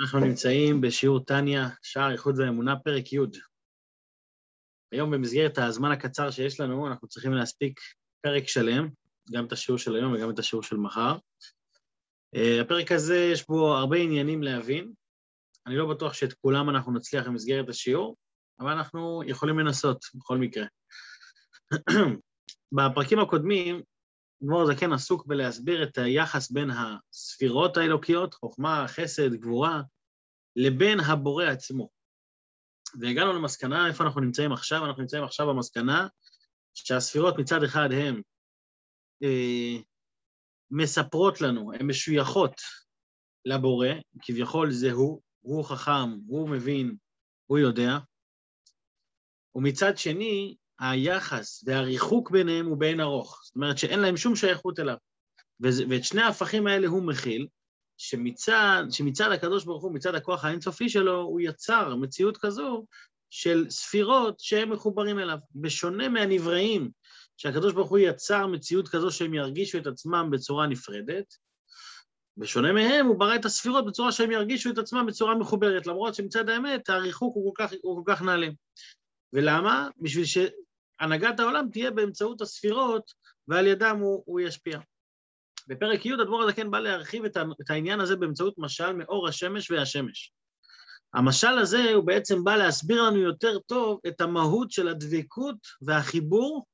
אנחנו נמצאים בשיעור טניה, שער איחוד ואמונה, פרק י'. היום במסגרת הזמן הקצר שיש לנו, אנחנו צריכים להספיק פרק שלם, גם את השיעור של היום וגם את השיעור של מחר. Uh, הפרק הזה, יש בו הרבה עניינים להבין. אני לא בטוח שאת כולם אנחנו נצליח במסגרת השיעור, אבל אנחנו יכולים לנסות בכל מקרה. בפרקים הקודמים אדמו"ר זקן עסוק בלהסביר את היחס בין הספירות האלוקיות, חוכמה, חסד, גבורה, לבין הבורא עצמו. והגענו למסקנה, איפה אנחנו נמצאים עכשיו? אנחנו נמצאים עכשיו במסקנה שהספירות מצד אחד הן אה, מספרות לנו, הן משויכות לבורא, כביכול זה הוא, הוא חכם, הוא מבין, הוא יודע, ומצד שני, היחס והריחוק ביניהם הוא באין ארוך. זאת אומרת שאין להם שום שייכות אליו. ואת שני ההפכים האלה הוא מכיל, שמצד, שמצד הקדוש ברוך הוא, מצד הכוח האינסופי שלו, הוא יצר מציאות כזו של ספירות שהם מחוברים אליו. בשונה מהנבראים, שהקדוש ברוך הוא יצר מציאות כזו שהם ירגישו את עצמם בצורה נפרדת, בשונה מהם, הוא ברא את הספירות בצורה שהם ירגישו את עצמם בצורה מחוברת, למרות שמצד האמת הריחוק הוא כל כך, כך נעלם. ולמה? בשביל הנהגת העולם תהיה באמצעות הספירות, ועל ידם הוא, הוא ישפיע. בפרק י' הדבור הזה כן בא להרחיב את העניין הזה באמצעות משל מאור השמש והשמש. המשל הזה הוא בעצם בא להסביר לנו יותר טוב את המהות של הדבקות והחיבור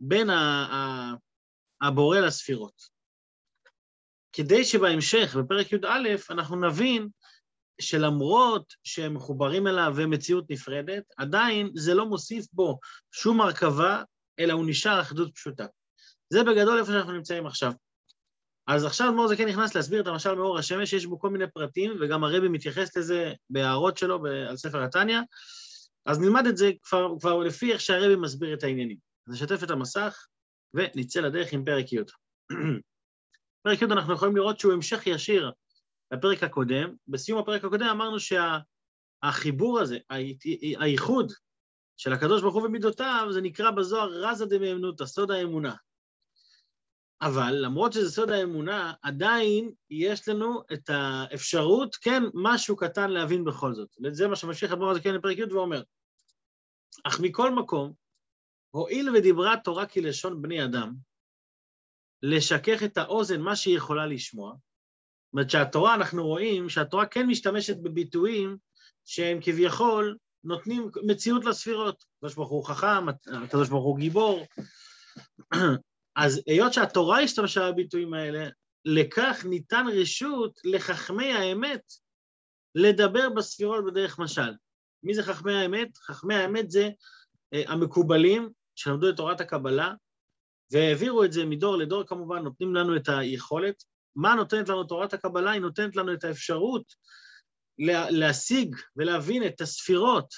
בין הבורא לספירות. כדי שבהמשך, בפרק י"א, אנחנו נבין שלמרות שהם מחוברים אליו ומציאות נפרדת, עדיין זה לא מוסיף בו שום הרכבה, אלא הוא נשאר אחדות פשוטה. זה בגדול איפה שאנחנו נמצאים עכשיו. אז עכשיו אדמו"ר זה כן נכנס להסביר את המשל מאור השמש, יש בו כל מיני פרטים, וגם הרבי מתייחס לזה בהערות שלו על ספר התניא, אז נלמד את זה כבר, כבר לפי איך שהרבי מסביר את העניינים. אז נשתף את המסך ונצא לדרך עם פרק י'. פרק י' אנחנו יכולים לראות שהוא המשך ישיר בפרק הקודם, בסיום הפרק הקודם אמרנו שהחיבור הזה, הייחוד של הקדוש ברוך הוא ומידותיו, זה נקרא בזוהר רזה דמאמנותא, סוד האמונה. אבל למרות שזה סוד האמונה, עדיין יש לנו את האפשרות, כן, משהו קטן להבין בכל זאת. זה מה שממשיך הדבר הזה כן לפרק י' ואומר, אך מכל מקום, הואיל ודיברה תורה כלשון בני אדם, לשכך את האוזן, מה שהיא יכולה לשמוע, אומרת שהתורה, אנחנו רואים שהתורה כן משתמשת בביטויים שהם כביכול נותנים מציאות לספירות. הקדוש ברוך הוא חכם, הקדוש ברוך הוא גיבור. אז היות שהתורה השתמשה בביטויים האלה, לכך ניתן רשות לחכמי האמת לדבר בספירות בדרך משל. מי זה חכמי האמת? חכמי האמת זה אה, המקובלים שלמדו את תורת הקבלה, והעבירו את זה מדור לדור כמובן, נותנים לנו את היכולת מה נותנת לנו תורת הקבלה? היא נותנת לנו את האפשרות להשיג ולהבין את הספירות.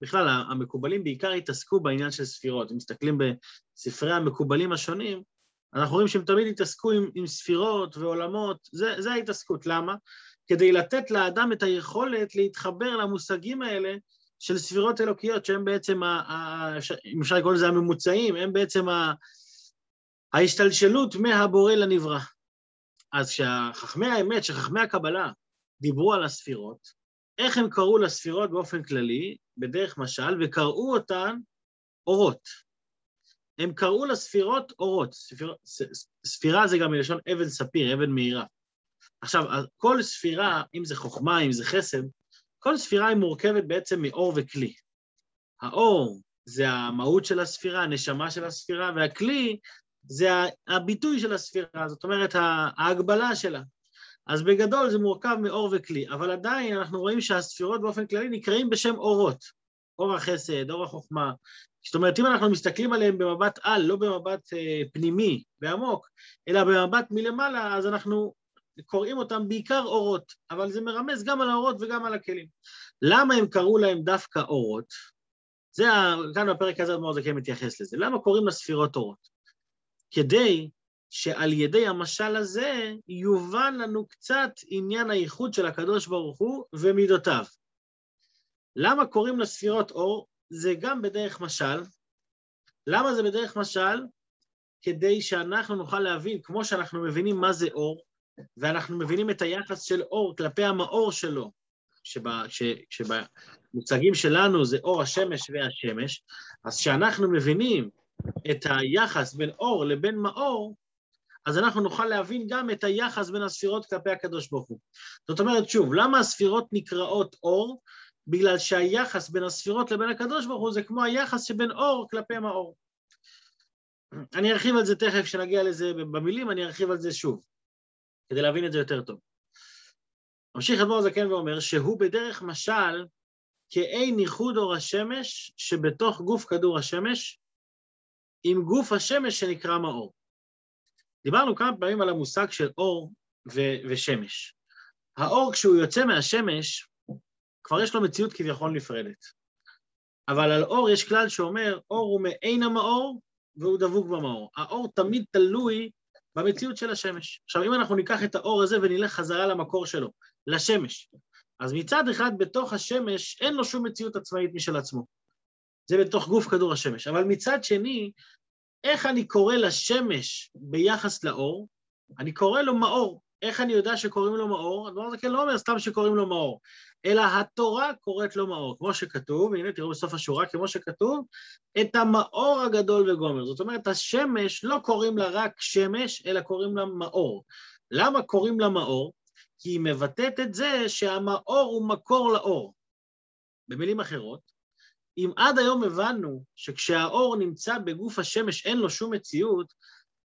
בכלל, המקובלים בעיקר התעסקו בעניין של ספירות. אם מסתכלים בספרי המקובלים השונים, אנחנו רואים שהם תמיד התעסקו עם, עם ספירות ועולמות, זה, זה ההתעסקות. למה? כדי לתת לאדם את היכולת להתחבר למושגים האלה של ספירות אלוקיות, שהם בעצם, ה, ה, אם אפשר לקרוא לזה הממוצעים, הם בעצם ה, ההשתלשלות מהבורא לנברא. אז כשחכמי האמת, שחכמי הקבלה דיברו על הספירות, איך הם קראו לספירות באופן כללי, בדרך משל, וקראו אותן אורות. הם קראו לספירות אורות. ספיר, ספירה זה גם מלשון אבן ספיר, אבן מהירה. עכשיו, כל ספירה, אם זה חוכמה, אם זה חסד, כל ספירה היא מורכבת בעצם מאור וכלי. האור זה המהות של הספירה, הנשמה של הספירה, והכלי זה הביטוי של הספירה, זאת אומרת, ההגבלה שלה. אז בגדול זה מורכב מאור וכלי, אבל עדיין אנחנו רואים שהספירות באופן כללי נקראים בשם אורות. אור החסד, אור החוכמה. זאת אומרת, אם אנחנו מסתכלים עליהם במבט על, לא במבט אה, פנימי ועמוק, אלא במבט מלמעלה, אז אנחנו קוראים אותם בעיקר אורות, אבל זה מרמז גם על האורות וגם על הכלים. למה הם קראו להם דווקא אורות? זה, כאן בפרק הזה אדמור זקן מתייחס לזה. למה קוראים לספירות אורות? כדי שעל ידי המשל הזה יובן לנו קצת עניין הייחוד של הקדוש ברוך הוא ומידותיו. למה קוראים לספירות אור? זה גם בדרך משל. למה זה בדרך משל? כדי שאנחנו נוכל להבין, כמו שאנחנו מבינים מה זה אור, ואנחנו מבינים את היחס של אור כלפי המאור שלו, שבמוצגים שלנו זה אור השמש והשמש, אז כשאנחנו מבינים את היחס בין אור לבין מאור, אז אנחנו נוכל להבין גם את היחס בין הספירות כלפי הקדוש ברוך הוא. זאת אומרת, שוב, למה הספירות נקראות אור? בגלל שהיחס בין הספירות לבין הקדוש ברוך הוא זה כמו היחס שבין אור כלפי מאור. אני ארחיב על זה תכף, כשנגיע לזה במילים, אני ארחיב על זה שוב, כדי להבין את זה יותר טוב. ממשיך אדמו"ר זקן ואומר שהוא בדרך משל כאין ייחוד אור השמש שבתוך גוף כדור השמש עם גוף השמש שנקרא מאור. דיברנו כמה פעמים על המושג של אור ו- ושמש. האור כשהוא יוצא מהשמש, כבר יש לו מציאות כביכול נפרדת. אבל על אור יש כלל שאומר, אור הוא מעין המאור והוא דבוק במאור. האור תמיד תלוי במציאות של השמש. עכשיו, אם אנחנו ניקח את האור הזה ונלך חזרה למקור שלו, לשמש, אז מצד אחד בתוך השמש אין לו שום מציאות עצמאית משל עצמו. זה בתוך גוף כדור השמש. אבל מצד שני, איך אני קורא לשמש ביחס לאור? אני קורא לו מאור. איך אני יודע שקוראים לו מאור? הדבר הזה כן לא אומר סתם שקוראים לו מאור, אלא התורה קוראת לו מאור, כמו שכתוב, הנה תראו בסוף השורה, כמו שכתוב, את המאור הגדול וגומר. זאת אומרת, השמש לא קוראים לה רק שמש, אלא קוראים לה מאור. למה קוראים לה מאור? כי היא מבטאת את זה שהמאור הוא מקור לאור. במילים אחרות, אם עד היום הבנו שכשהאור נמצא בגוף השמש אין לו שום מציאות,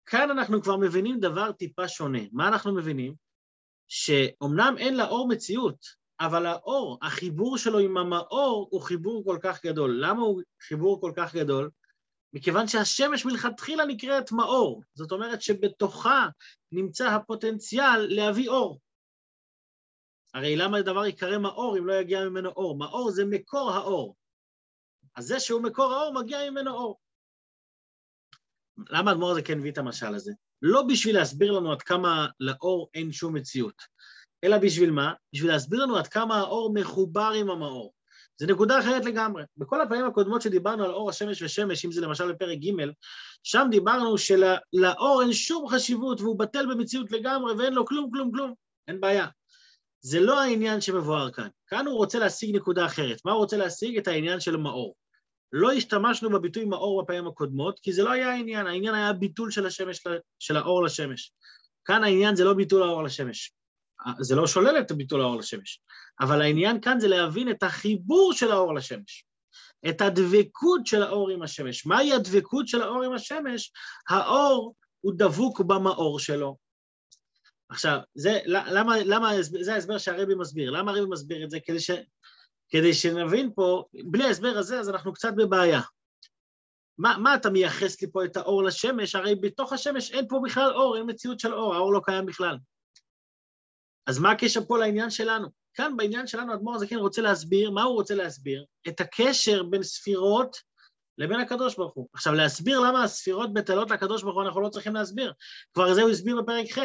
כאן אנחנו כבר מבינים דבר טיפה שונה. מה אנחנו מבינים? שאומנם אין לאור מציאות, אבל האור, החיבור שלו עם המאור הוא חיבור כל כך גדול. למה הוא חיבור כל כך גדול? מכיוון שהשמש מלכתחילה נקראת מאור, זאת אומרת שבתוכה נמצא הפוטנציאל להביא אור. הרי למה הדבר ייקרא מאור אם לא יגיע ממנו אור? מאור זה מקור האור. אז זה שהוא מקור האור, מגיע ממנו אור. למה האדמו"ר הזה כן הביא את המשל הזה? לא בשביל להסביר לנו עד כמה לאור אין שום מציאות, אלא בשביל מה? בשביל להסביר לנו עד כמה האור מחובר עם המאור. זו נקודה אחרת לגמרי. בכל הפעמים הקודמות שדיברנו על אור השמש ושמש, אם זה למשל בפרק ג', שם דיברנו שלאור אין שום חשיבות והוא בטל במציאות לגמרי ואין לו כלום, כלום, כלום. אין בעיה. זה לא העניין שמבואר כאן. כאן הוא רוצה להשיג נקודה אחרת. מה הוא רוצה להשיג? את העניין של מאור. לא השתמשנו בביטוי מאור בפעמים הקודמות, כי זה לא היה העניין, העניין היה ביטול של השמש, של האור לשמש. כאן העניין זה לא ביטול האור לשמש. זה לא שולל את ביטול האור לשמש, אבל העניין כאן זה להבין את החיבור של האור לשמש, את הדבקות של האור עם השמש. מהי הדבקות של האור עם השמש? האור הוא דבוק במאור שלו. עכשיו, זה, למה, למה, זה ההסבר שהרבי מסביר. למה הרבי מסביר את זה? כדי ש, כדי שנבין פה, בלי ההסבר הזה, אז אנחנו קצת בבעיה. מה, מה אתה מייחס לי פה את האור לשמש? הרי בתוך השמש אין פה בכלל אור, אין מציאות של אור, האור לא קיים בכלל. אז מה הקשר פה לעניין שלנו? כאן בעניין שלנו אדמו"ר הזקן רוצה להסביר, מה הוא רוצה להסביר? את הקשר בין ספירות לבין הקדוש ברוך הוא. עכשיו, להסביר למה הספירות בטלות לקדוש ברוך הוא אנחנו לא צריכים להסביר. כבר זה הוא הסביר בפרק ח'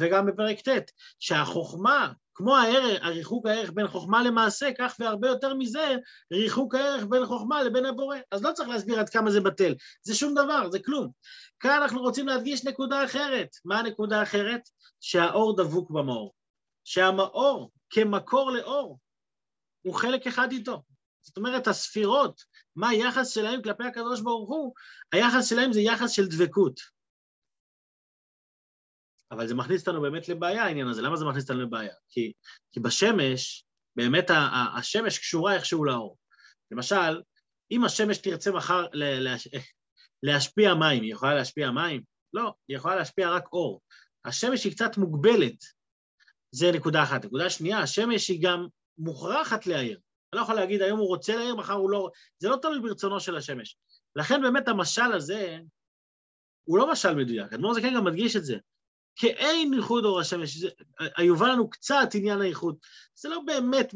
וגם בפרק ט', שהחוכמה כמו הערך, הריחוק הערך בין חוכמה למעשה, כך והרבה יותר מזה, ריחוק הערך בין חוכמה לבין הבורא. אז לא צריך להסביר עד כמה זה בטל, זה שום דבר, זה כלום. כאן אנחנו רוצים להדגיש נקודה אחרת. מה הנקודה האחרת? שהאור דבוק במאור. שהמאור כמקור לאור הוא חלק אחד איתו. זאת אומרת, הספירות, מה היחס שלהם כלפי הקדוש ברוך הוא? היחס שלהם זה יחס של דבקות. אבל זה מכניס אותנו באמת לבעיה העניין הזה. למה זה מכניס אותנו לבעיה? כי, כי בשמש, באמת השמש קשורה איכשהו לאור. למשל, אם השמש תרצה מחר להשפיע מים, היא יכולה להשפיע מים? לא, היא יכולה להשפיע רק אור. השמש היא קצת מוגבלת, זה נקודה אחת. נקודה שנייה, השמש היא גם מוכרחת להעיר. אני לא יכול להגיד, היום הוא רוצה להעיר, מחר הוא לא... זה לא תלוי ברצונו של השמש. לכן באמת המשל הזה הוא לא משל מדויק. אדמור זקן גם מדגיש את זה. כאין ייחוד אור השמש, היובא לנו קצת עניין הייחוד. זה לא באמת,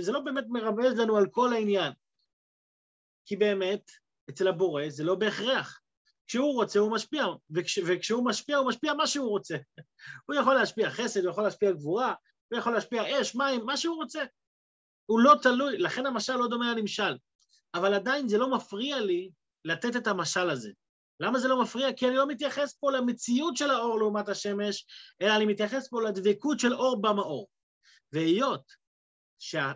זה לא באמת מרמז לנו על כל העניין. כי באמת, אצל הבורא זה לא בהכרח. כשהוא רוצה הוא משפיע, וכש, וכשהוא משפיע הוא משפיע מה שהוא רוצה. הוא יכול להשפיע חסד, הוא יכול להשפיע גבורה, הוא יכול להשפיע אש, מים, מה שהוא רוצה. הוא לא תלוי, לכן המשל לא דומה לנמשל. אבל עדיין זה לא מפריע לי לתת את המשל הזה. למה זה לא מפריע? כי אני לא מתייחס פה למציאות של האור לעומת השמש, אלא אני מתייחס פה לדבקות של אור במאור. והיות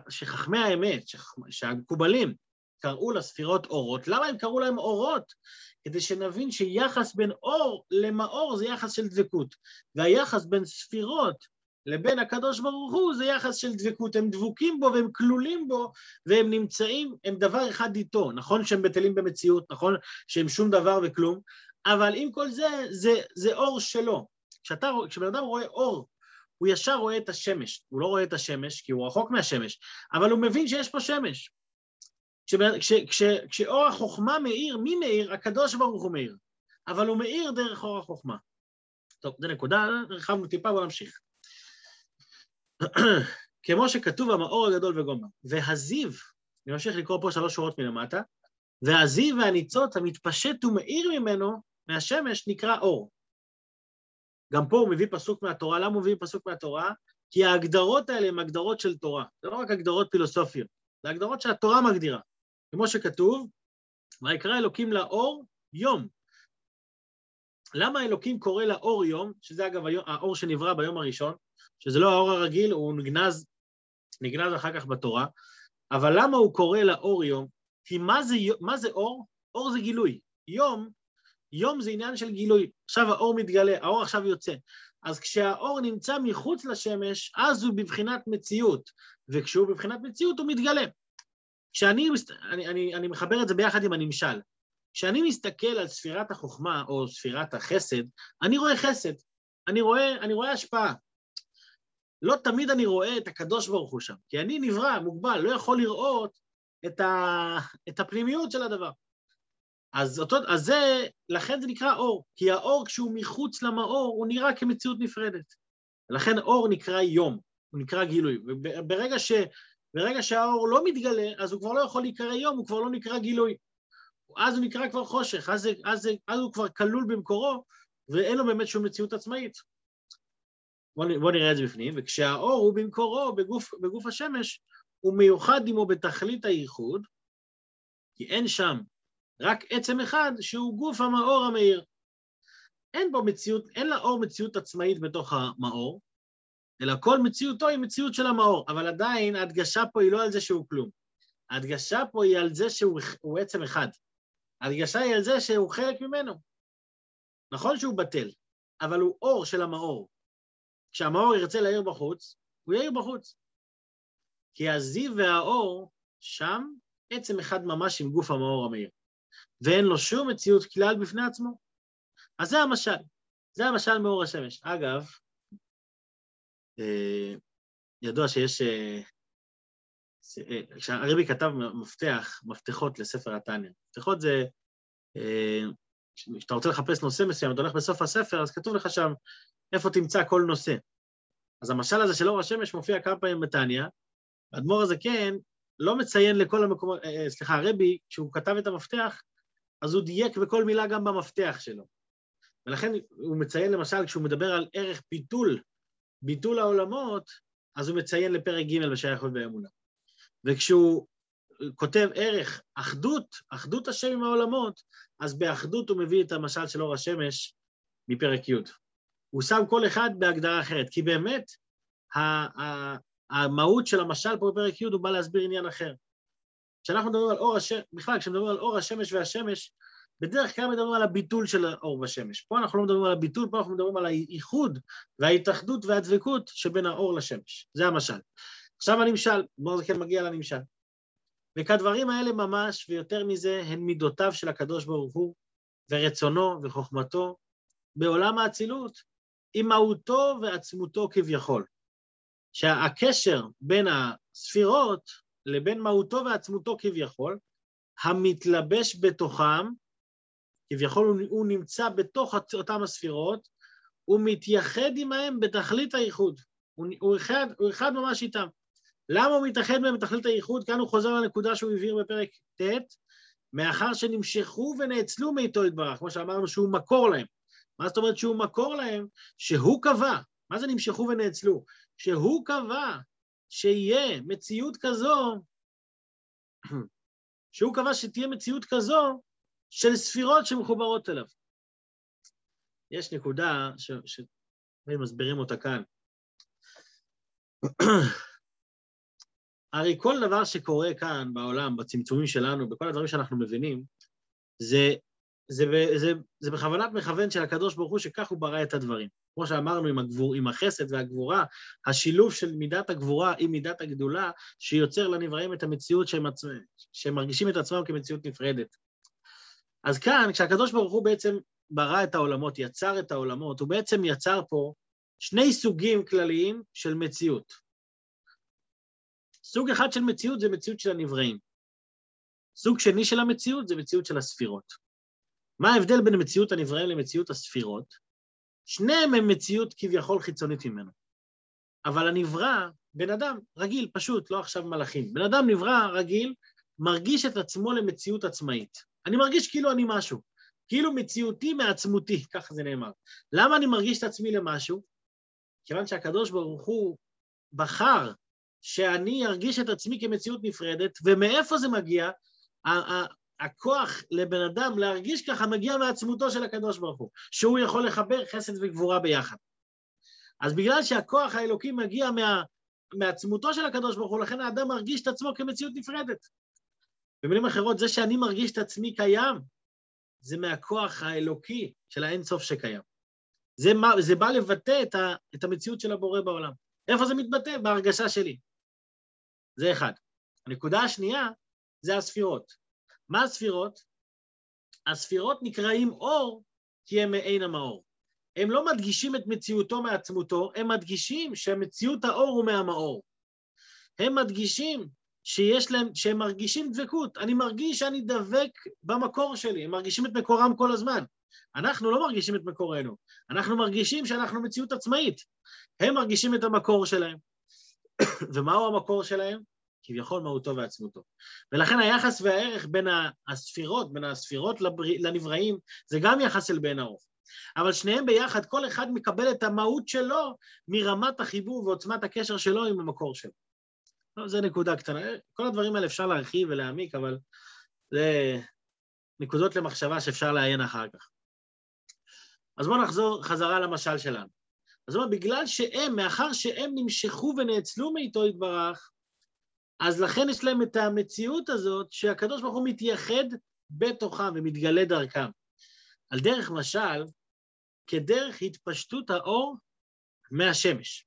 שחכמי האמת, שהמקובלים, קראו לספירות אורות, למה הם קראו להם אורות? כדי שנבין שיחס בין אור למאור זה יחס של דבקות, והיחס בין ספירות לבין הקדוש ברוך הוא זה יחס של דבקות, הם דבוקים בו והם כלולים בו והם נמצאים, הם דבר אחד איתו, נכון שהם בטלים במציאות, נכון שהם שום דבר וכלום, אבל עם כל זה, זה, זה אור שלו. כשאתה, כשבן אדם רואה אור, הוא ישר רואה את השמש, הוא לא רואה את השמש כי הוא רחוק מהשמש, אבל הוא מבין שיש פה שמש. כש, כש, כשאור החוכמה מאיר, מי מאיר? הקדוש ברוך הוא מאיר, אבל הוא מאיר דרך אור החוכמה. טוב, זו נקודה, הרחבנו טיפה, בואו נמשיך. כמו שכתוב המאור הגדול וגומר. והזיו, אני ממשיך לקרוא פה שלוש שורות מלמטה, והזיו והניצוץ המתפשט ומאיר ממנו, מהשמש, נקרא אור. גם פה הוא מביא פסוק מהתורה. למה הוא מביא פסוק מהתורה? כי ההגדרות האלה הן הגדרות של תורה. זה לא רק הגדרות פילוסופיות, זה הגדרות שהתורה מגדירה. כמו שכתוב, ויקרא אלוקים לאור יום. למה אלוקים קורא לאור יום, שזה אגב האור שנברא ביום הראשון, שזה לא האור הרגיל, הוא נגנז, נגנז אחר כך בתורה, אבל למה הוא קורא לאור יום? כי מה זה, מה זה אור? אור זה גילוי. יום, יום זה עניין של גילוי. עכשיו האור מתגלה, האור עכשיו יוצא. אז כשהאור נמצא מחוץ לשמש, אז הוא בבחינת מציאות, וכשהוא בבחינת מציאות הוא מתגלה. כשאני אני, אני, אני מחבר את זה ביחד עם הנמשל. כשאני מסתכל על ספירת החוכמה או ספירת החסד, אני רואה חסד, אני רואה, אני רואה השפעה. לא תמיד אני רואה את הקדוש ברוך הוא שם, כי אני נברא, מוגבל, לא יכול לראות את, ה, את הפנימיות של הדבר. אז, אותו, אז זה, לכן זה נקרא אור, כי האור כשהוא מחוץ למאור הוא נראה כמציאות נפרדת. לכן אור נקרא יום, הוא נקרא גילוי. וברגע ש, ברגע שהאור לא מתגלה, אז הוא כבר לא יכול להיקרא יום, הוא כבר לא נקרא גילוי. אז הוא נקרא כבר חושך, אז, אז, אז הוא כבר כלול במקורו, ואין לו באמת שום מציאות עצמאית. בואו בוא נראה את זה בפנים, וכשהאור הוא במקורו בגוף, בגוף השמש, הוא מיוחד עמו בתכלית הייחוד, כי אין שם רק עצם אחד שהוא גוף המאור המאיר. אין בו מציאות, אין לאור מציאות עצמאית בתוך המאור, אלא כל מציאותו היא מציאות של המאור, אבל עדיין ההדגשה פה היא לא על זה שהוא כלום. ההדגשה פה היא על זה שהוא עצם אחד. ההדגשה היא על זה שהוא חלק ממנו. נכון שהוא בטל, אבל הוא אור של המאור. כשהמאור ירצה להעיר בחוץ, הוא יעיר בחוץ. כי הזיו והאור שם עצם אחד ממש עם גוף המאור המאיר, ואין לו שום מציאות כלל בפני עצמו. אז זה המשל, זה המשל מאור השמש. אגב, אה, ידוע שיש... אה, אה, כשהרבי כתב מפתח, מפתחות לספר התניא. מפתחות זה, כשאתה רוצה לחפש נושא מסוים, אתה הולך בסוף הספר, אז כתוב לך שם איפה תמצא כל נושא. אז המשל הזה של אור השמש מופיע כמה פעמים בתניא, האדמו"ר הזה כן, לא מציין לכל המקומות, סליחה, הרבי, כשהוא כתב את המפתח, אז הוא דייק בכל מילה גם במפתח שלו. ולכן הוא מציין למשל, כשהוא מדבר על ערך ביטול ביטול העולמות, אז הוא מציין לפרק ג' בשייכות באמונה. וכשהוא כותב ערך אחדות, אחדות השם עם העולמות, אז באחדות הוא מביא את המשל של אור השמש מפרק י'. הוא שם כל אחד בהגדרה אחרת, כי באמת המהות של המשל פה בפרק י' הוא בא להסביר עניין אחר. כשאנחנו מדברים על אור השמש, בכלל, כשמדברים על אור השמש והשמש, בדרך כלל מדברים על הביטול של האור בשמש. פה אנחנו לא מדברים על הביטול, פה אנחנו מדברים על האיחוד וההתאחדות והדבקות שבין האור לשמש. זה המשל. עכשיו הנמשל, בואו כן מגיע לנמשל. וכדברים האלה ממש, ויותר מזה, הן מידותיו של הקדוש ברוך הוא, ורצונו וחוכמתו, בעולם האצילות, עם מהותו ועצמותו כביכול. שהקשר בין הספירות לבין מהותו ועצמותו כביכול, המתלבש בתוכם, כביכול הוא, הוא נמצא בתוך אותם הספירות, הוא מתייחד עמהם בתכלית הייחוד. הוא, הוא, אחד, הוא אחד ממש איתם. למה הוא מתאחד מהם בתכלית הייחוד? כאן הוא חוזר לנקודה שהוא הבהיר בפרק ט', מאחר שנמשכו ונאצלו מאיתו יתברך, כמו שאמרנו שהוא מקור להם. מה זאת אומרת שהוא מקור להם? שהוא קבע. מה זה נמשכו ונאצלו? שהוא קבע שיהיה מציאות כזו, שהוא קבע שתהיה מציאות כזו של ספירות שמחוברות אליו. יש נקודה שמסבירים אותה כאן. הרי כל דבר שקורה כאן בעולם, בצמצומים שלנו, בכל הדברים שאנחנו מבינים, זה, זה, זה, זה בכוונת מכוון של הקדוש ברוך הוא שכך הוא ברא את הדברים. כמו שאמרנו עם, הגבור, עם החסד והגבורה, השילוב של מידת הגבורה עם מידת הגדולה, שיוצר לנבראים את המציאות שהם, עצ... שהם מרגישים את עצמם כמציאות נפרדת. אז כאן, כשהקדוש ברוך הוא בעצם ברא את העולמות, יצר את העולמות, הוא בעצם יצר פה שני סוגים כלליים של מציאות. סוג אחד של מציאות זה מציאות של הנבראים. סוג שני של המציאות זה מציאות של הספירות. מה ההבדל בין מציאות הנבראים למציאות הספירות? שניהם הם מציאות כביכול חיצונית ממנו. אבל הנברא, בן אדם רגיל, פשוט, לא עכשיו מלאכים. בן אדם נברא רגיל, מרגיש את עצמו למציאות עצמאית. אני מרגיש כאילו אני משהו, כאילו מציאותי מעצמותי, ככה זה נאמר. למה אני מרגיש את עצמי למשהו? כיוון שהקדוש ברוך הוא בחר שאני ארגיש את עצמי כמציאות נפרדת, ומאיפה זה מגיע? הכוח לבן אדם להרגיש ככה מגיע מעצמותו של הקדוש ברוך הוא, שהוא יכול לחבר חסד וגבורה ביחד. אז בגלל שהכוח האלוקי מגיע מה, מעצמותו של הקדוש ברוך הוא, לכן האדם מרגיש את עצמו כמציאות נפרדת. במילים אחרות, זה שאני מרגיש את עצמי קיים, זה מהכוח האלוקי של האינסוף שקיים. זה, מה, זה בא לבטא את, ה, את המציאות של הבורא בעולם. איפה זה מתבטא? בהרגשה שלי. זה אחד. הנקודה השנייה זה הספירות. מה הספירות? הספירות נקראים אור כי הם מעין המאור. הם לא מדגישים את מציאותו מעצמותו, הם מדגישים שמציאות האור הוא מהמאור. הם מדגישים שיש להם, שהם מרגישים דבקות. אני מרגיש שאני דבק במקור שלי, הם מרגישים את מקורם כל הזמן. אנחנו לא מרגישים את מקורנו, אנחנו מרגישים שאנחנו מציאות עצמאית. הם מרגישים את המקור שלהם. ומהו המקור שלהם? כביכול מהותו ועצמותו. ולכן היחס והערך בין הספירות, בין הספירות לנבראים, זה גם יחס של בן האור. אבל שניהם ביחד, כל אחד מקבל את המהות שלו מרמת החיבור ועוצמת הקשר שלו עם המקור שלו. לא, זה נקודה קטנה. כל הדברים האלה אפשר להרחיב ולהעמיק, אבל זה נקודות למחשבה שאפשר לעיין אחר כך. אז בואו נחזור חזרה למשל שלנו. אז הוא אומר, בגלל שהם, מאחר שהם נמשכו ונאצלו מאיתו יתברך, אז לכן יש להם את המציאות הזאת שהקדוש ברוך הוא מתייחד בתוכם ומתגלה דרכם. על דרך משל, כדרך התפשטות האור מהשמש.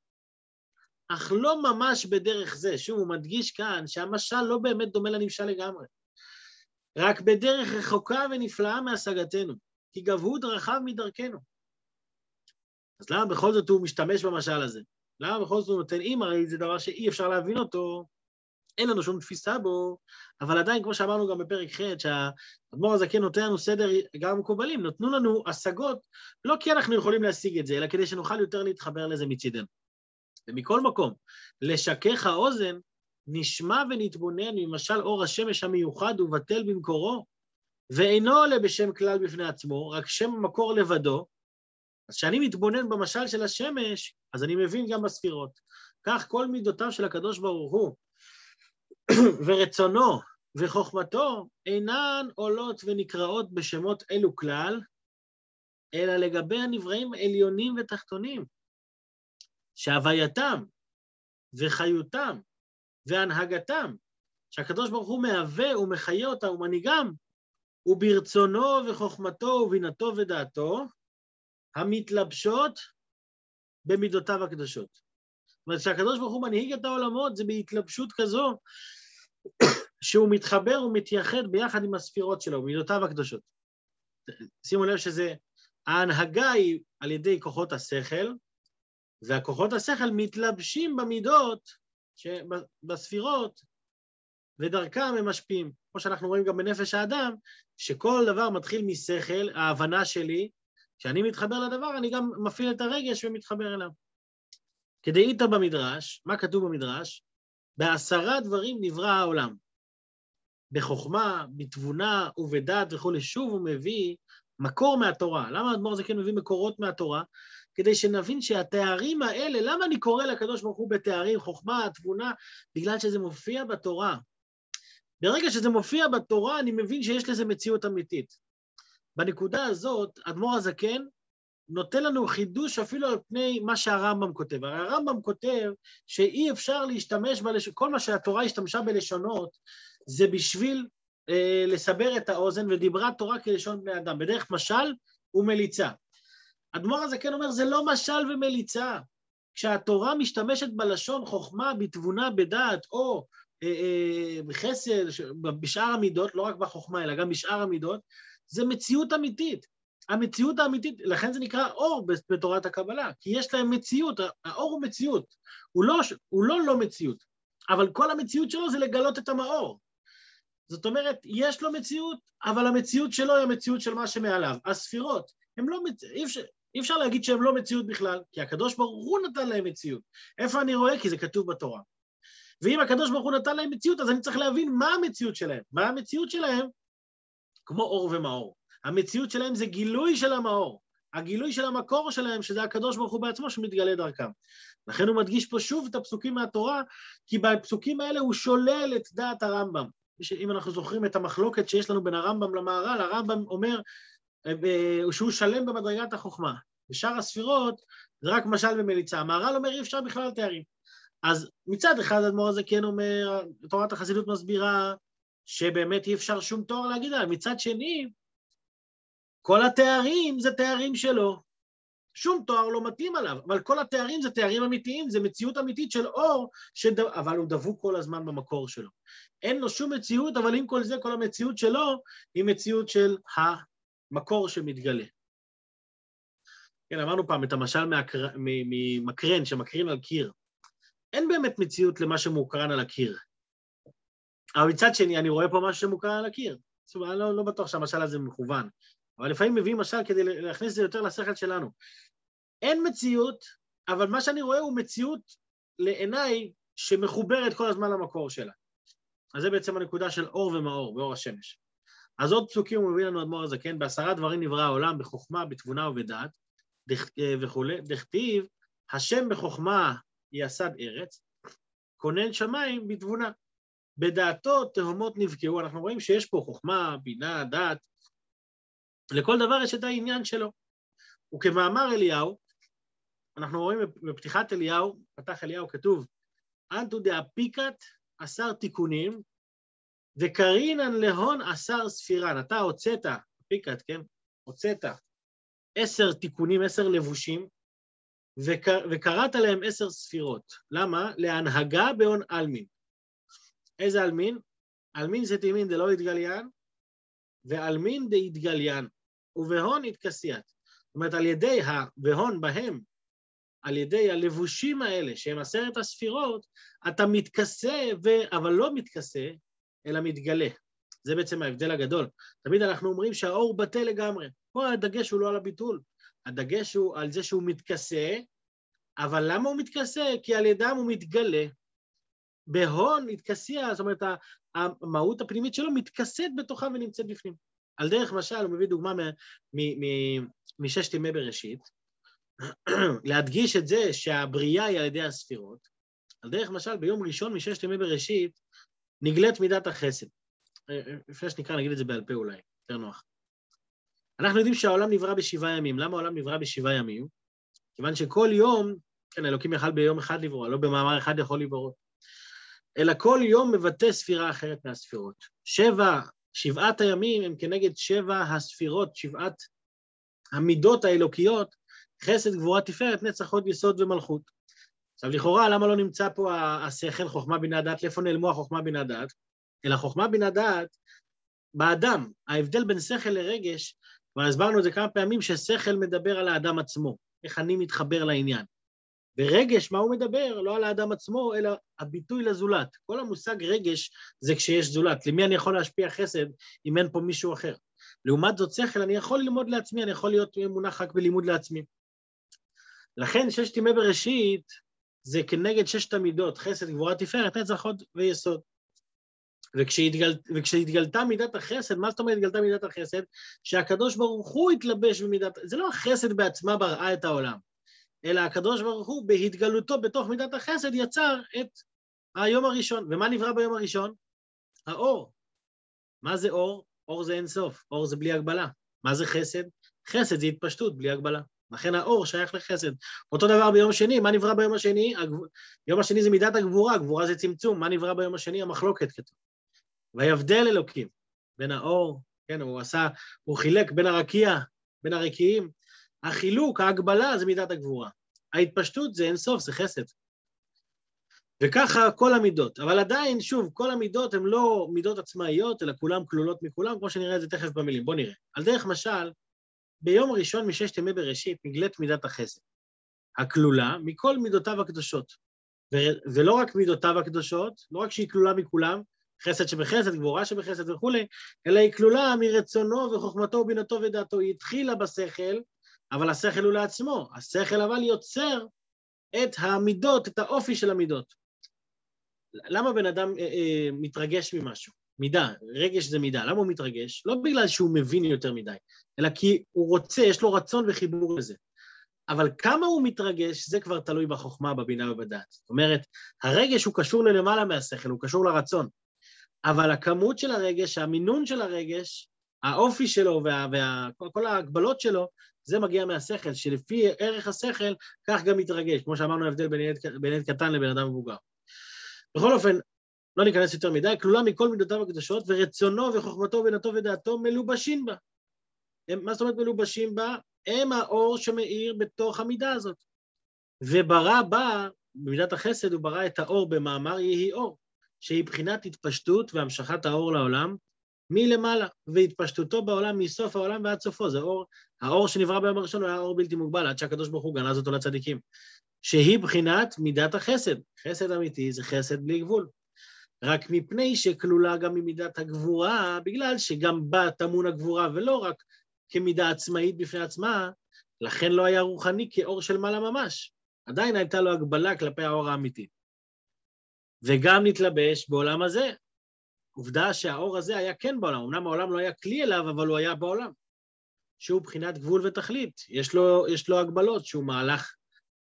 אך לא ממש בדרך זה. שוב, הוא מדגיש כאן שהמשל לא באמת דומה לנמשל לגמרי. רק בדרך רחוקה ונפלאה מהשגתנו, כי גבהו דרכיו מדרכנו. אז למה בכל זאת הוא משתמש במשל הזה? למה בכל זאת הוא נותן אם? הרי זה דבר שאי אפשר להבין אותו, אין לנו שום תפיסה בו, אבל עדיין, כמו שאמרנו גם בפרק ח', שהאדמו"ר הזקן נותן לנו סדר, גם מקובלים, נתנו לנו השגות, לא כי אנחנו יכולים להשיג את זה, אלא כדי שנוכל יותר להתחבר לזה מצידנו. ומכל מקום, לשכך האוזן, נשמע ונתבונן ממשל אור השמש המיוחד ובטל במקורו, ואינו עולה בשם כלל בפני עצמו, רק שם המקור לבדו. אז כשאני מתבונן במשל של השמש, אז אני מבין גם בספירות. כך כל מידותיו של הקדוש ברוך הוא, ורצונו וחוכמתו אינן עולות ונקראות בשמות אלו כלל, אלא לגבי הנבראים עליונים ותחתונים, שהווייתם וחיותם והנהגתם, שהקדוש ברוך הוא מהווה ומחיה אותם ומנהיגם, וברצונו וחוכמתו ובינתו ודעתו, המתלבשות במידותיו הקדושות. זאת אומרת, כשהקדוש ברוך הוא מנהיג את העולמות, זה בהתלבשות כזו שהוא מתחבר ומתייחד ביחד עם הספירות שלו, מידותיו הקדושות. שימו לב שזה, ההנהגה היא על ידי כוחות השכל, והכוחות השכל מתלבשים במידות, בספירות, ודרכם הם משפיעים. כמו שאנחנו רואים גם בנפש האדם, שכל דבר מתחיל משכל, ההבנה שלי, כשאני מתחבר לדבר, אני גם מפעיל את הרגש ומתחבר אליו. כדאיתא במדרש, מה כתוב במדרש? בעשרה דברים נברא העולם. בחוכמה, בתבונה ובדעת וכולי. שוב הוא מביא מקור מהתורה. למה האדמו"ר הזה כן מביא מקורות מהתורה? כדי שנבין שהתארים האלה, למה אני קורא לקדוש ברוך הוא בתארים, חוכמה, תבונה? בגלל שזה מופיע בתורה. ברגע שזה מופיע בתורה, אני מבין שיש לזה מציאות אמיתית. בנקודה הזאת, אדמו"ר הזקן נותן לנו חידוש אפילו על פני מה שהרמב"ם כותב. הרי הרמב"ם כותב שאי אפשר להשתמש, בלש... כל מה שהתורה השתמשה בלשונות, זה בשביל אה, לסבר את האוזן, ודיברה תורה כלשון בני אדם, בדרך משל ומליצה. אדמו"ר הזקן אומר, זה לא משל ומליצה. כשהתורה משתמשת בלשון חוכמה, בתבונה, בדעת, או אה, אה, בחסד, בשאר המידות, לא רק בחוכמה, אלא גם בשאר המידות, זה מציאות אמיתית. המציאות האמיתית, לכן זה נקרא אור בתורת הקבלה, כי יש להם מציאות, האור הוא מציאות, הוא לא הוא לא, לא מציאות, אבל כל המציאות שלו זה לגלות את המאור. זאת אומרת, יש לו מציאות, אבל המציאות שלו היא המציאות של מה שמעליו. הספירות, הם לא, אי אפשר, אי אפשר להגיד שהם לא מציאות בכלל, כי הקדוש ברוך הוא נתן להם מציאות. איפה אני רואה? כי זה כתוב בתורה. ואם הקדוש ברוך הוא נתן להם מציאות, אז אני צריך להבין מה המציאות שלהם. מה המציאות שלהם? כמו אור ומאור. המציאות שלהם זה גילוי של המאור, הגילוי של המקור שלהם, שזה הקדוש ברוך הוא בעצמו שמתגלה דרכם. לכן הוא מדגיש פה שוב את הפסוקים מהתורה, כי בפסוקים האלה הוא שולל את דעת הרמב"ם. אם אנחנו זוכרים את המחלוקת שיש לנו בין הרמב"ם למהר"ל, הרמב"ם אומר אה, שהוא שלם במדרגת החוכמה. בשאר הספירות זה רק משל ומליצה. המהר"ל אומר אי אפשר בכלל תארים. אז מצד אחד האדמו"ר הזה כן אומר, תורת החסידות מסבירה שבאמת אי אפשר שום תואר להגיד עליו. מצד שני, כל התארים זה תארים שלו. שום תואר לא מתאים עליו, אבל כל התארים זה תארים אמיתיים, זה מציאות אמיתית של אור, שד... אבל הוא דבוק כל הזמן במקור שלו. אין לו שום מציאות, אבל עם כל זה, כל המציאות שלו היא מציאות של המקור שמתגלה. כן, אמרנו פעם את המשל מהקר... ממקרן שמקרין על קיר. אין באמת מציאות למה שמוקרן על הקיר. אבל מצד שני, אני רואה פה משהו שמוקרן על הקיר. זאת אומרת, אני לא, לא בטוח שהמשל הזה מכוון. אבל לפעמים מביאים משל כדי להכניס את זה יותר לשכל שלנו. אין מציאות, אבל מה שאני רואה הוא מציאות לעיניי שמחוברת כל הזמן למקור שלה. אז זה בעצם הנקודה של אור ומאור, באור השמש. אז עוד פסוקים הוא מביא לנו אדמו"ר הזקן, בעשרה דברים נברא העולם, בחוכמה, בתבונה ובדעת, אה, וכולי, דכתיב, השם בחוכמה יסד ארץ, כונן שמיים בתבונה. בדעתו תהומות נבקעו, אנחנו רואים שיש פה חוכמה, בינה, דעת, לכל דבר יש את העניין שלו. וכמאמר אליהו, אנחנו רואים בפתיחת אליהו, פתח אליהו כתוב, אנטו דאפיקת עשר תיקונים, וקרינן להון עשר ספירן. אתה הוצאת, פיקת, כן? הוצאת עשר תיקונים, עשר לבושים, וקראת להם עשר ספירות. למה? לאנהגא בהון עלמין. איזה עלמין? עלמין סתימין דלא אתגליין, ועלמין דאתגליין, ובהון אתכסיאת. זאת אומרת, על ידי ה... ובהון, בהם, על ידי הלבושים האלה, שהם עשרת הספירות, אתה מתכסה, ו... אבל לא מתכסה, אלא מתגלה. זה בעצם ההבדל הגדול. תמיד אנחנו אומרים שהאור בטל לגמרי. פה הדגש הוא לא על הביטול, הדגש הוא על זה שהוא מתכסה, אבל למה הוא מתכסה? כי על ידם הוא מתגלה. בהון התכסיה, זאת אומרת, המהות הפנימית שלו מתכסית בתוכה ונמצאת בפנים. על דרך משל, הוא מביא דוגמה מששת ימי בראשית, להדגיש את זה שהבריאה היא על ידי הספירות. על דרך משל, ביום ראשון מששת ימי בראשית נגלית מידת החסד. לפני שנקרא, נגיד את זה בעל פה אולי, יותר נוח. אנחנו יודעים שהעולם נברא בשבעה ימים. למה העולם נברא בשבעה ימים? כיוון שכל יום, כן, אלוקים יכל ביום אחד לברוא, לא במאמר אחד יכול לברוא. אלא כל יום מבטא ספירה אחרת מהספירות. שבע, שבעת הימים הם כנגד שבע הספירות, שבעת המידות האלוקיות, חסד, גבורה, תפארת, נצח, הוד, יסוד ומלכות. עכשיו, לכאורה, למה לא נמצא פה השכל, חוכמה, בינה, דעת? לאיפה נעלמו החוכמה, בינה, דעת? אלא חוכמה, בינה, דעת, באדם. ההבדל בין שכל לרגש, כבר הסברנו את זה כמה פעמים, ששכל מדבר על האדם עצמו, איך אני מתחבר לעניין. ורגש, מה הוא מדבר? לא על האדם עצמו, אלא הביטוי לזולת. כל המושג רגש זה כשיש זולת. למי אני יכול להשפיע חסד אם אין פה מישהו אחר? לעומת זאת שכל, אני יכול ללמוד לעצמי, אני יכול להיות מונח רק בלימוד לעצמי. לכן ששת ימי בראשית זה כנגד ששת המידות, חסד, גבורה, תפארת, נצח, הוד ויסוד. וכשהתגל, וכשהתגלתה מידת החסד, מה זאת אומרת התגלתה מידת החסד? שהקדוש ברוך הוא התלבש במידת... זה לא החסד בעצמה בראה את העולם. אלא הקדוש ברוך הוא בהתגלותו בתוך מידת החסד יצר את היום הראשון. ומה נברא ביום הראשון? האור. מה זה אור? אור זה אין סוף, אור זה בלי הגבלה. מה זה חסד? חסד זה התפשטות בלי הגבלה. לכן האור שייך לחסד. אותו דבר ביום שני, מה נברא ביום השני? הגב... יום השני זה מידת הגבורה, גבורה זה צמצום, מה נברא ביום השני? המחלוקת כתוב. ויבדל אלוקים בין האור, כן, הוא עשה, הוא חילק בין הרקיע, בין הרקיעים. החילוק, ההגבלה, זה מידת הגבורה. ההתפשטות זה אינסוף, זה חסד. וככה כל המידות. אבל עדיין, שוב, כל המידות הן לא מידות עצמאיות, אלא כולן כלולות מכולם, כמו שנראה את זה תכף במילים. בואו נראה. על דרך משל, ביום ראשון מששת ימי בראשית נגלית מידת החסד, הכלולה מכל מידותיו הקדושות. ו- ולא רק מידותיו הקדושות, לא רק שהיא כלולה מכולם, חסד שבחסד, גבורה שבחסד וכולי, אלא היא כלולה מרצונו וחוכמתו ובינתו ודעתו. היא התחילה בשכל, אבל השכל הוא לעצמו. השכל אבל יוצר את המידות, את האופי של המידות. למה בן אדם אה, אה, מתרגש ממשהו? מידה, רגש זה מידה. למה הוא מתרגש? לא בגלל שהוא מבין יותר מדי, אלא כי הוא רוצה, יש לו רצון וחיבור לזה. אבל כמה הוא מתרגש, זה כבר תלוי בחוכמה, בבינה ובדעת. זאת אומרת, הרגש הוא קשור ללמעלה מהשכל, הוא קשור לרצון. אבל הכמות של הרגש, המינון של הרגש, האופי שלו וכל ההגבלות שלו, זה מגיע מהשכל, שלפי ערך השכל, כך גם מתרגש, כמו שאמרנו, ההבדל בין ילד, בין ילד קטן לבן אדם מבוגר. בכל אופן, לא ניכנס יותר מדי, כלולה מכל מידותיו הקדושות, ורצונו וחוכמתו ובינתו ודעתו מלובשים בה. הם, מה זאת אומרת מלובשים בה? הם האור שמאיר בתוך המידה הזאת. וברא בה, במידת החסד הוא ברא את האור במאמר יהי אור, שהיא בחינת התפשטות והמשכת האור לעולם מלמעלה, והתפשטותו בעולם מסוף העולם ועד סופו. זה אור, האור שנברא ביום הראשון היה אור בלתי מוגבל, עד שהקדוש ברוך הוא גנז אותו לצדיקים. שהיא בחינת מידת החסד. חסד אמיתי זה חסד בלי גבול. רק מפני שכלולה גם ממידת הגבורה, בגלל שגם בה טמון הגבורה, ולא רק כמידה עצמאית בפני עצמה, לכן לא היה רוחני כאור של מעלה ממש. עדיין הייתה לו הגבלה כלפי האור האמיתי. וגם נתלבש בעולם הזה. עובדה שהאור הזה היה כן בעולם, אמנם העולם לא היה כלי אליו, אבל הוא היה בעולם. שהוא בחינת גבול ותכלית. יש לו, יש לו הגבלות, שהוא מהלך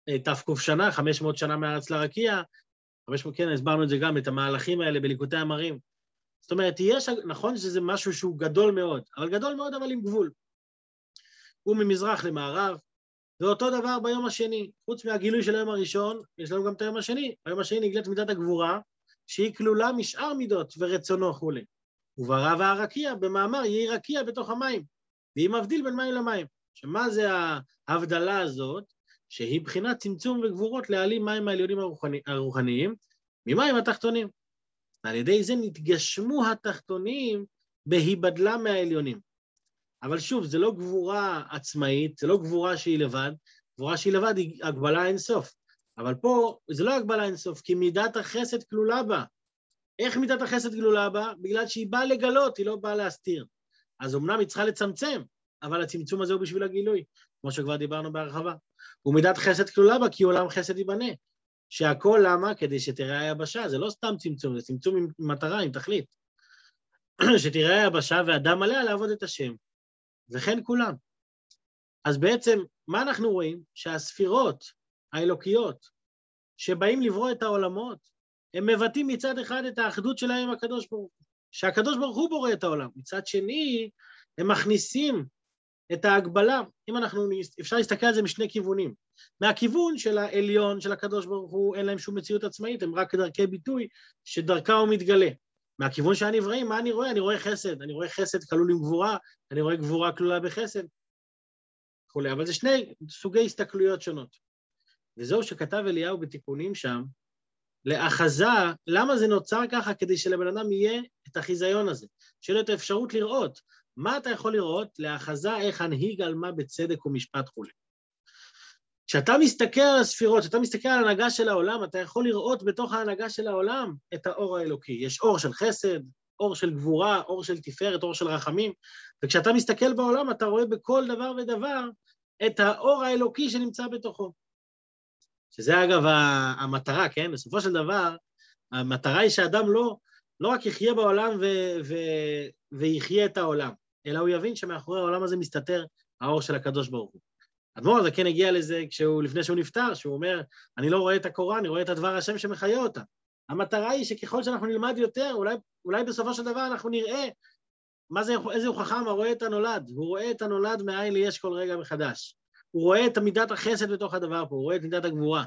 אה, תק' שנה, 500 שנה מארץ לרקיע, 500, כן, הסברנו את זה גם, את המהלכים האלה בליקוטי המרים. זאת אומרת, יש, נכון שזה משהו שהוא גדול מאוד, אבל גדול מאוד אבל עם גבול. הוא ממזרח למערב, ואותו דבר ביום השני. חוץ מהגילוי של היום הראשון, יש לנו גם את היום השני. ביום השני נגלית מידת הגבורה, שהיא כלולה משאר מידות ורצונו וכולי. וברא והרקיע, במאמר יהי רקיע בתוך המים, והיא מבדיל בין מים למים. שמה זה ההבדלה הזאת? שהיא בחינת צמצום וגבורות להעלים מים העליונים הרוחני, הרוחניים ממים התחתונים. ועל ידי זה נתגשמו התחתונים בהיבדלם מהעליונים. אבל שוב, זה לא גבורה עצמאית, זה לא גבורה שהיא לבד, גבורה שהיא לבד היא הגבלה אינסוף. אבל פה זה לא הגבלה אינסוף, כי מידת החסד כלולה בה. איך מידת החסד כלולה בה? בגלל שהיא באה לגלות, היא לא באה להסתיר. אז אמנם היא צריכה לצמצם, אבל הצמצום הזה הוא בשביל הגילוי, כמו שכבר דיברנו בהרחבה. ומידת חסד כלולה בה, כי עולם חסד ייבנה. שהכל למה? כדי שתראה היבשה, זה לא סתם צמצום, זה צמצום עם מטרה, עם תכלית. שתראה היבשה ואדם עליה לעבוד את השם. וכן כולם. אז בעצם, מה אנחנו רואים? שהספירות האלוקיות שבאים לברוא את העולמות, הם מבטאים מצד אחד את האחדות שלהם עם הקדוש ברוך הוא, שהקדוש ברוך הוא בורא את העולם. מצד שני, הם מכניסים את ההגבלה, אם אנחנו, אפשר להסתכל על זה משני כיוונים. מהכיוון של העליון, של הקדוש ברוך הוא, אין להם שום מציאות עצמאית, הם רק דרכי ביטוי שדרכה הוא מתגלה. מהכיוון של הנבראים, מה אני רואה? אני רואה חסד, אני רואה חסד כלול עם גבורה, אני רואה גבורה כלולה בחסד, וכולי, אבל זה שני סוגי הסתכלויות שונות. וזהו שכתב אליהו בתיקונים שם, לאחזה, למה זה נוצר ככה? כדי שלבן אדם יהיה את החיזיון הזה, שיהיה לו את האפשרות לראות. מה אתה יכול לראות? לאחזה איך הנהיג על מה בצדק ומשפט כולי. כשאתה מסתכל על הספירות, כשאתה מסתכל על ההנהגה של העולם, אתה יכול לראות בתוך ההנהגה של העולם את האור האלוקי. יש אור של חסד, אור של גבורה, אור של תפארת, אור של רחמים, וכשאתה מסתכל בעולם אתה רואה בכל דבר ודבר את האור האלוקי שנמצא בתוכו. שזה אגב המטרה, כן? בסופו של דבר, המטרה היא שאדם לא, לא רק יחיה בעולם ו, ו, ויחיה את העולם, אלא הוא יבין שמאחורי העולם הזה מסתתר האור של הקדוש ברוך הוא. אדמו"ר הזה כן הגיע לזה כשהוא, לפני שהוא נפטר, שהוא אומר, אני לא רואה את הקורה, אני רואה את הדבר השם שמחיה אותה. המטרה היא שככל שאנחנו נלמד יותר, אולי, אולי בסופו של דבר אנחנו נראה מה זה, איזה הוא חכם הרואה את הנולד? הוא רואה את הנולד מאין ליש כל רגע מחדש. הוא רואה את מידת החסד בתוך הדבר פה, הוא רואה את מידת הגבורה.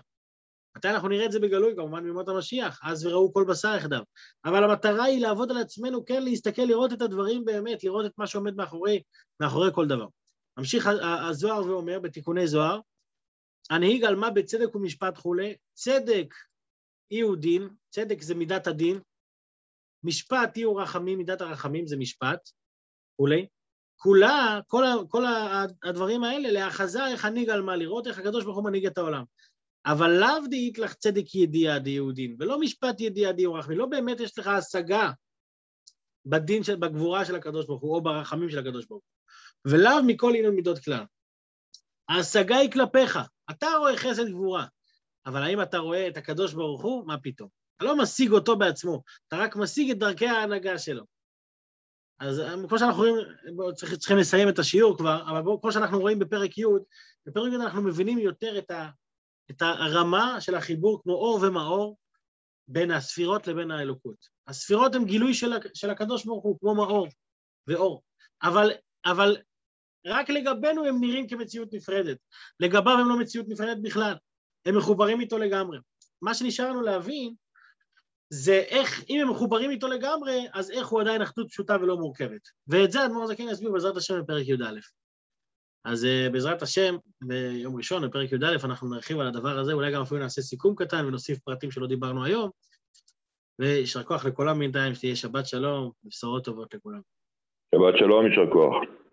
מתי אנחנו נראה את זה בגלוי? כמובן בימות המשיח, אז וראו כל בשר יחדיו. אבל המטרה היא לעבוד על עצמנו, כן להסתכל, לראות את הדברים באמת, לראות את מה שעומד מאחורי, מאחורי כל דבר. ממשיך הזוהר ואומר בתיקוני זוהר, הנהיג על מה בצדק ומשפט כולי, צדק אי הוא דין, צדק זה מידת הדין, משפט אי הוא רחמים, מידת הרחמים זה משפט, כולי. כולה, כל, כל הדברים האלה, להאחזה איך הנהיג על מה, לראות איך הקדוש ברוך הוא מנהיג את העולם. אבל לאו דאית לך צדק ידיעה דיהודין, ולא משפט ידיעה דיהו רחמי, לא באמת יש לך השגה בדין, של, בגבורה של הקדוש ברוך הוא, או ברחמים של הקדוש ברוך הוא. ולאו מכל עניין מידות כלל. ההשגה היא כלפיך, אתה רואה חסד גבורה, אבל האם אתה רואה את הקדוש ברוך הוא? מה פתאום? אתה לא משיג אותו בעצמו, אתה רק משיג את דרכי ההנהגה שלו. אז כמו שאנחנו רואים, צריכים לסיים את השיעור כבר, אבל בואו, כמו שאנחנו רואים בפרק י', בפרק י' אנחנו מבינים יותר את, ה, את הרמה של החיבור כמו אור ומאור בין הספירות לבין האלוקות. הספירות הן גילוי של, של הקדוש ברוך הוא, כמו מאור ואור, אבל, אבל רק לגבינו הם נראים כמציאות נפרדת, לגביו הם לא מציאות נפרדת בכלל, הם מחוברים איתו לגמרי. מה שנשאר לנו להבין זה איך, אם הם מחוברים איתו לגמרי, אז איך הוא עדיין אחדות פשוטה ולא מורכבת. ואת זה אדמו"ר זקן יסביר בעזרת השם בפרק י"א. אז uh, בעזרת השם, ביום ראשון, בפרק י"א, אנחנו נרחיב על הדבר הזה, אולי גם אפילו נעשה סיכום קטן ונוסיף פרטים שלא דיברנו היום. ויישר כוח לכולם בינתיים, שתהיה שבת שלום ובשורות טובות לכולם. שבת שלום, יישר כוח.